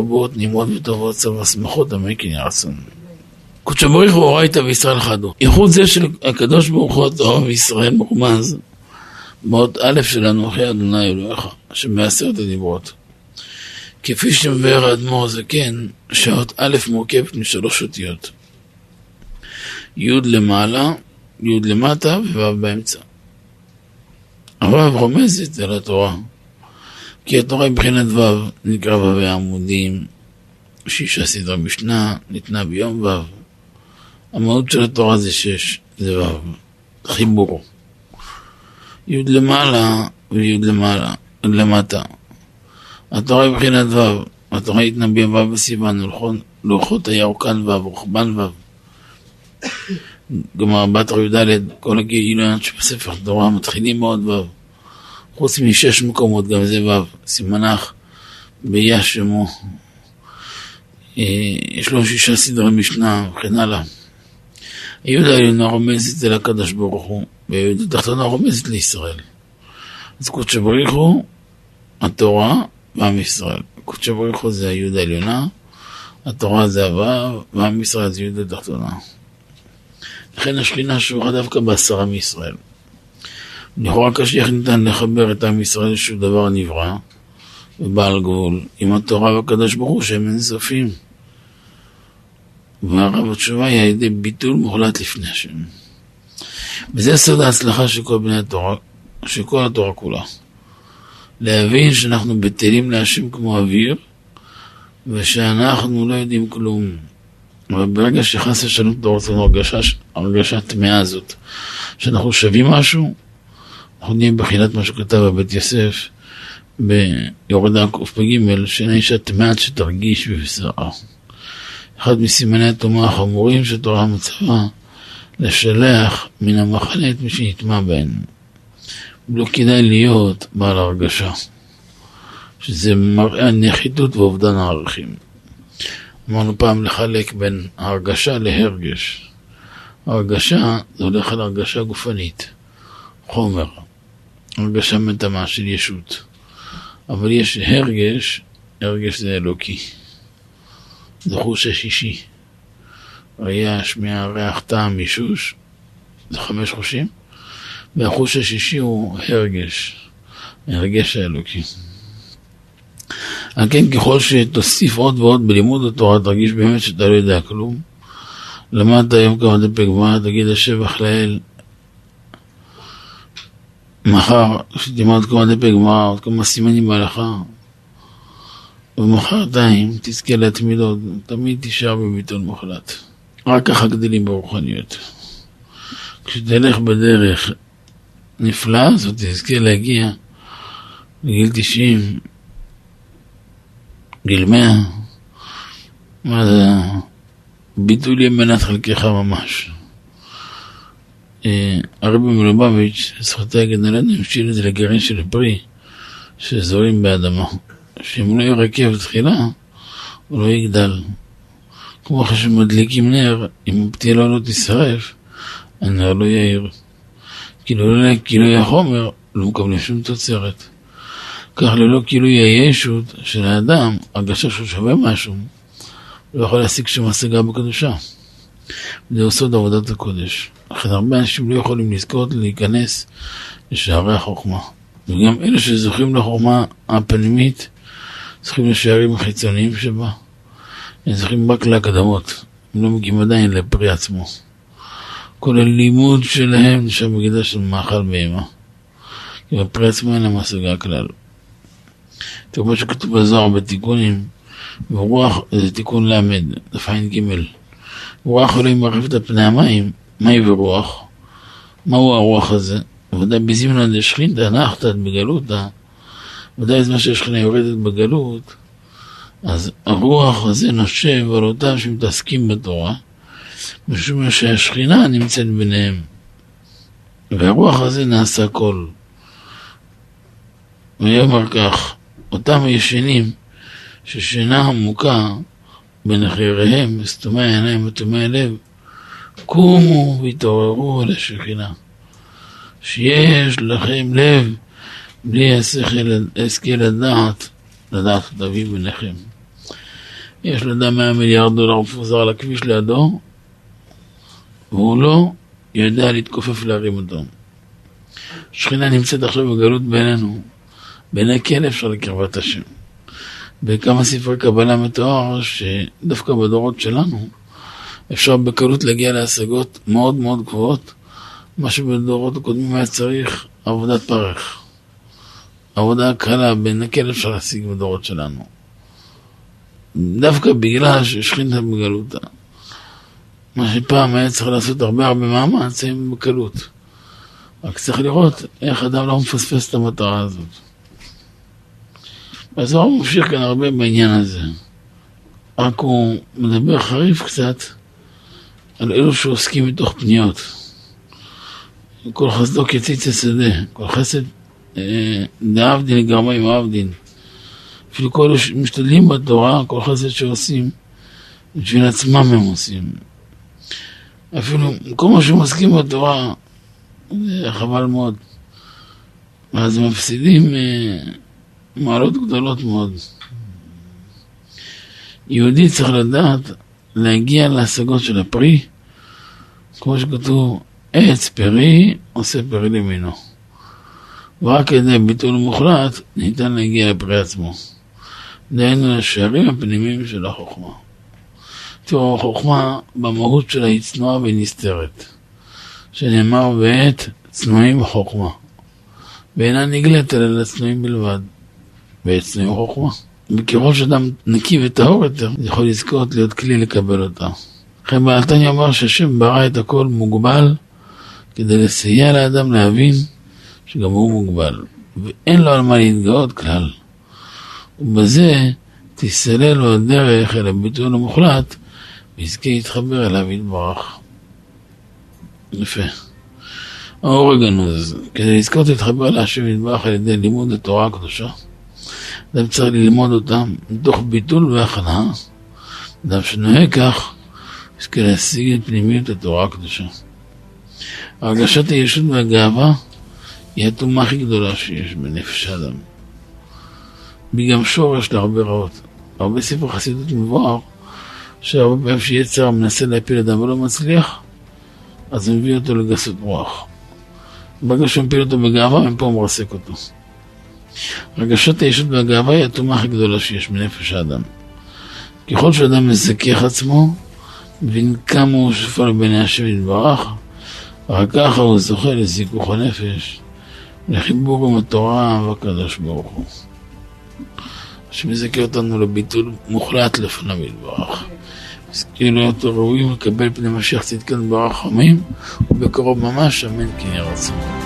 רבות, נמרות וטובות, צבא שמחות, עמק ירצון. קודשא בריך הוא אורייתא וישראל חדו. ייחוד זה של הקדוש ברוך הוא התורה וישראל מרומז באות א' של אנוכי אדוני אלוהיך, שבעשרת הדיברות. כפי שמבאר האדמו"ר הזקן, שעות א' מורכבת משלוש אותיות. י' למעלה, י' למטה וו' באמצע. הו' רומזת על התורה. כי התורה מבחינת ו' נקרא ו' עמודים, שישה סדרי משנה, ניתנה ביום ו'. המהות של התורה זה שש, זה ו', חיבור. י' למעלה וי' למעלה, למטה. התורה מבחינת ו', התורה התנבאה ו' בסיוון, לוחות הירוקן ו', רוחבן ו'. גמר בתר י"ד, כל הגילויות שבספר תורה מתחילים מאוד ו'. חוץ משש מקומות, גם זה ו', סימנך ביה שמו. אה, יש לו שישה סדרי משנה וכן הלאה. היהודה העליונה רומזת אל הקדוש ברוך הוא, והיהודה התחתונה רומזת לישראל. אז קודשא בריך הוא התורה ועם ישראל. קודשא בריך הוא זה היהודה העליונה, התורה זה הו' ועם ישראל זה יהודה התחתונה. לכן השכינה שורה דווקא בעשרה מישראל. לכאורה קשה איך ניתן לחבר את עם ישראל שהוא דבר נברא ובעל גבול עם התורה והקדוש ברוך הוא שהם אינסופים. והרב התשובה היא על ידי ביטול מוחלט לפני השם. וזה סוד ההצלחה של כל בני התורה, של כל התורה כולה. להבין שאנחנו בטלים להשם כמו אוויר, ושאנחנו לא יודעים כלום. אבל ברגע שחס ושלום אתה הרגשה, הרגשה טמאה הזאת, שאנחנו שווים משהו, אנחנו נהיה בחינת מה שכתב בבית יוסף ביורדה קפ"ג, שאין אישה טמאת שתרגיש בבשרה. אחד מסימני הטומאה החמורים שתורה מצווה לשלח מן המחנה את מי שנטמע בהן. לא כדאי להיות בעל הרגשה, שזה מראה נחיתות ואובדן הערכים. אמרנו פעם לחלק בין הרגשה להרגש. הרגשה זה הולך על הרגשה גופנית, חומר, הרגשה מטמאה של ישות. אבל יש הרגש, הרגש זה אלוקי. זה חוש השישי. ראייה, שמיעה, ריח, טעם, מישוש, זה חמש חושים, והחוש השישי הוא הרגש, הרגש האלוקי. על כן ככל שתוסיף עוד ועוד בלימוד התורה, תרגיש באמת שאתה לא יודע כלום. למדת היום כמה דפי גמרא, תגיד השבח לאל. מחר, כשתלמד כמה דפי גמרא, עוד כמה סימנים בהלכה, ומחרתיים תזכה להתמיד עוד, תמיד תישאר בביטול מוחלט. רק ככה גדלים ברוחניות. כשתלך בדרך נפלאה הזאת, תזכה להגיע לגיל 90, גיל 100, מה זה? ביטול יהיה מנת חלקך ממש. אה, הרבי מלובביץ', זכותי הגן עלינו, המשיל את זה לגרעין של פרי שזורים באדמה. שאם לא ירקב תחילה, הוא לא יגדל. כמו שמדליקים נר, אם הפתילה לא תשרף, הנר לא יאיר. כאילו לא גילוי החומר, לא מקבלים שום תוצרת. כך ללא גילוי הישות של האדם, הרגשה שהוא שווה משהו, לא יכול להשיג שום השגה בקדושה. זה סוד עבודת הקודש. לכן הרבה אנשים לא יכולים לזכות להיכנס לשערי החוכמה. וגם אלה שזוכים לחוכמה הפנימית, זוכים לשערים החיצוניים שבה, הם זוכים רק להקדמות, הם לא מגיעים עדיין לפרי עצמו. כל הלימוד שלהם נשאר בגדה של מאכל בהמה. כי בפרי עצמו אין להם השגה כלל. כמו שכתוב בזוהר בתיקונים, ורוח, זה תיקון ל', דף ע"ג. רוח אלוהים מרחיבת על פני המים, מהי ורוח? מהו הרוח הזה? ודאי בזימנה דשכינתא נחתת בגלותא ודאי זמן שהשכינה יורדת בגלות, אז הרוח הזה נושב על אותם שמתעסקים בתורה, משום שהשכינה נמצאת ביניהם. והרוח הזה נעשה קול. ויאמר כך, אותם הישנים ששינה עמוקה בין אחריהם, סתומי העיניים ותומי הלב, קומו והתעוררו על השכינה. שיש לכם לב בלי השכל, השכל לדעת, לדעת את אביו ביניכם. יש לאדם 100 מיליארד דולר מפוזר על הכביש לידו, והוא לא יודע להתכופף להרים אותו. שכינה נמצאת עכשיו בגלות בינינו, בעיני כן אפשר לקרבת השם. בכמה ספרי קבלה מתואר שדווקא בדורות שלנו אפשר בקלות להגיע להשגות מאוד מאוד גבוהות, מה שבדורות הקודמים היה צריך עבודת פרך. עבודה קלה בנקל אפשר להשיג בדורות שלנו. דווקא בגלל ששכינתה בגלותה. מה שפעם היה צריך לעשות הרבה הרבה מאמץ, הם בקלות. רק צריך לראות איך אדם לא מפספס את המטרה הזאת. אז הוא ממשיך כאן הרבה בעניין הזה. רק הוא מדבר חריף קצת על אלו שעוסקים מתוך פניות. כל חסדו כציץ השדה, כל חסד אה, דאבדין גרמה עם עבדין. אפילו כל אלה שמשתדלים בתורה, כל חסד שעושים, בשביל עצמם הם עושים. אפילו כל מה שהם עוסקים בתורה, זה חבל מאוד. ואז מפסידים אה, מעלות גדולות מאוד. יהודי צריך לדעת להגיע להשגות של הפרי, כמו שכתוב, עץ פרי עושה פרי למינו. ורק על ידי ביטול מוחלט ניתן להגיע לפרי עצמו. דהיינו לשערים הפנימיים של החוכמה. תראו, החוכמה במהות שלה היא צנועה ונסתרת, שנאמר בעת צנועים חוכמה, ואינה נגלית אלא לצנועים בלבד, בעת צנועים חוכמה. וככל שאדם נקי וטהור יותר, יכול לזכות להיות כלי לקבל אותה. לכן בעלתניה אמר שהשם ברא את הכל מוגבל כדי לסייע לאדם להבין שגם הוא מוגבל, ואין לו על מה להתגאות כלל. ובזה תסלל לו הדרך אל הביטול המוחלט, ויזכה להתחבר אליו יתברך. יפה. האור הגנוז, כדי לזכות להתחבר להשם יתברך על ידי לימוד התורה הקדושה, אדם צריך ללמוד אותם מתוך ביטול והכנה, אדם שנוהג כך, יזכה להשיג את פנימיות התורה הקדושה. הרגשת הישות והגאווה היא הטומאה הכי גדולה שיש בנפש האדם. והיא גם שורש להרבה רעות. הרבה ספר חסידות מבואר שהרבה פעמים שיצר מנסה להפיל אדם ולא מצליח, אז הוא מביא אותו לגסות רוח. ברגע שהוא מפיל אותו בגאווה, מפה הוא מרסק אותו. רגשות הישות והגאווה היא הטומאה הכי גדולה שיש בנפש האדם. ככל שאדם מזכך עצמו, מבין כמה הוא שפל בעיני השם יתברך, רק ככה הוא זוכה לזיכוך הנפש, לחיבור עם התורה והקדוש ברוך הוא. שמזכה אותנו לביטול מוחלט לפניו יתברך. כאילו להיות ראויים לקבל פני משיח צדקן ברחמים, ובקרוב ממש, אמן כן יהיה רצון.